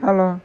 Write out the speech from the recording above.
hello.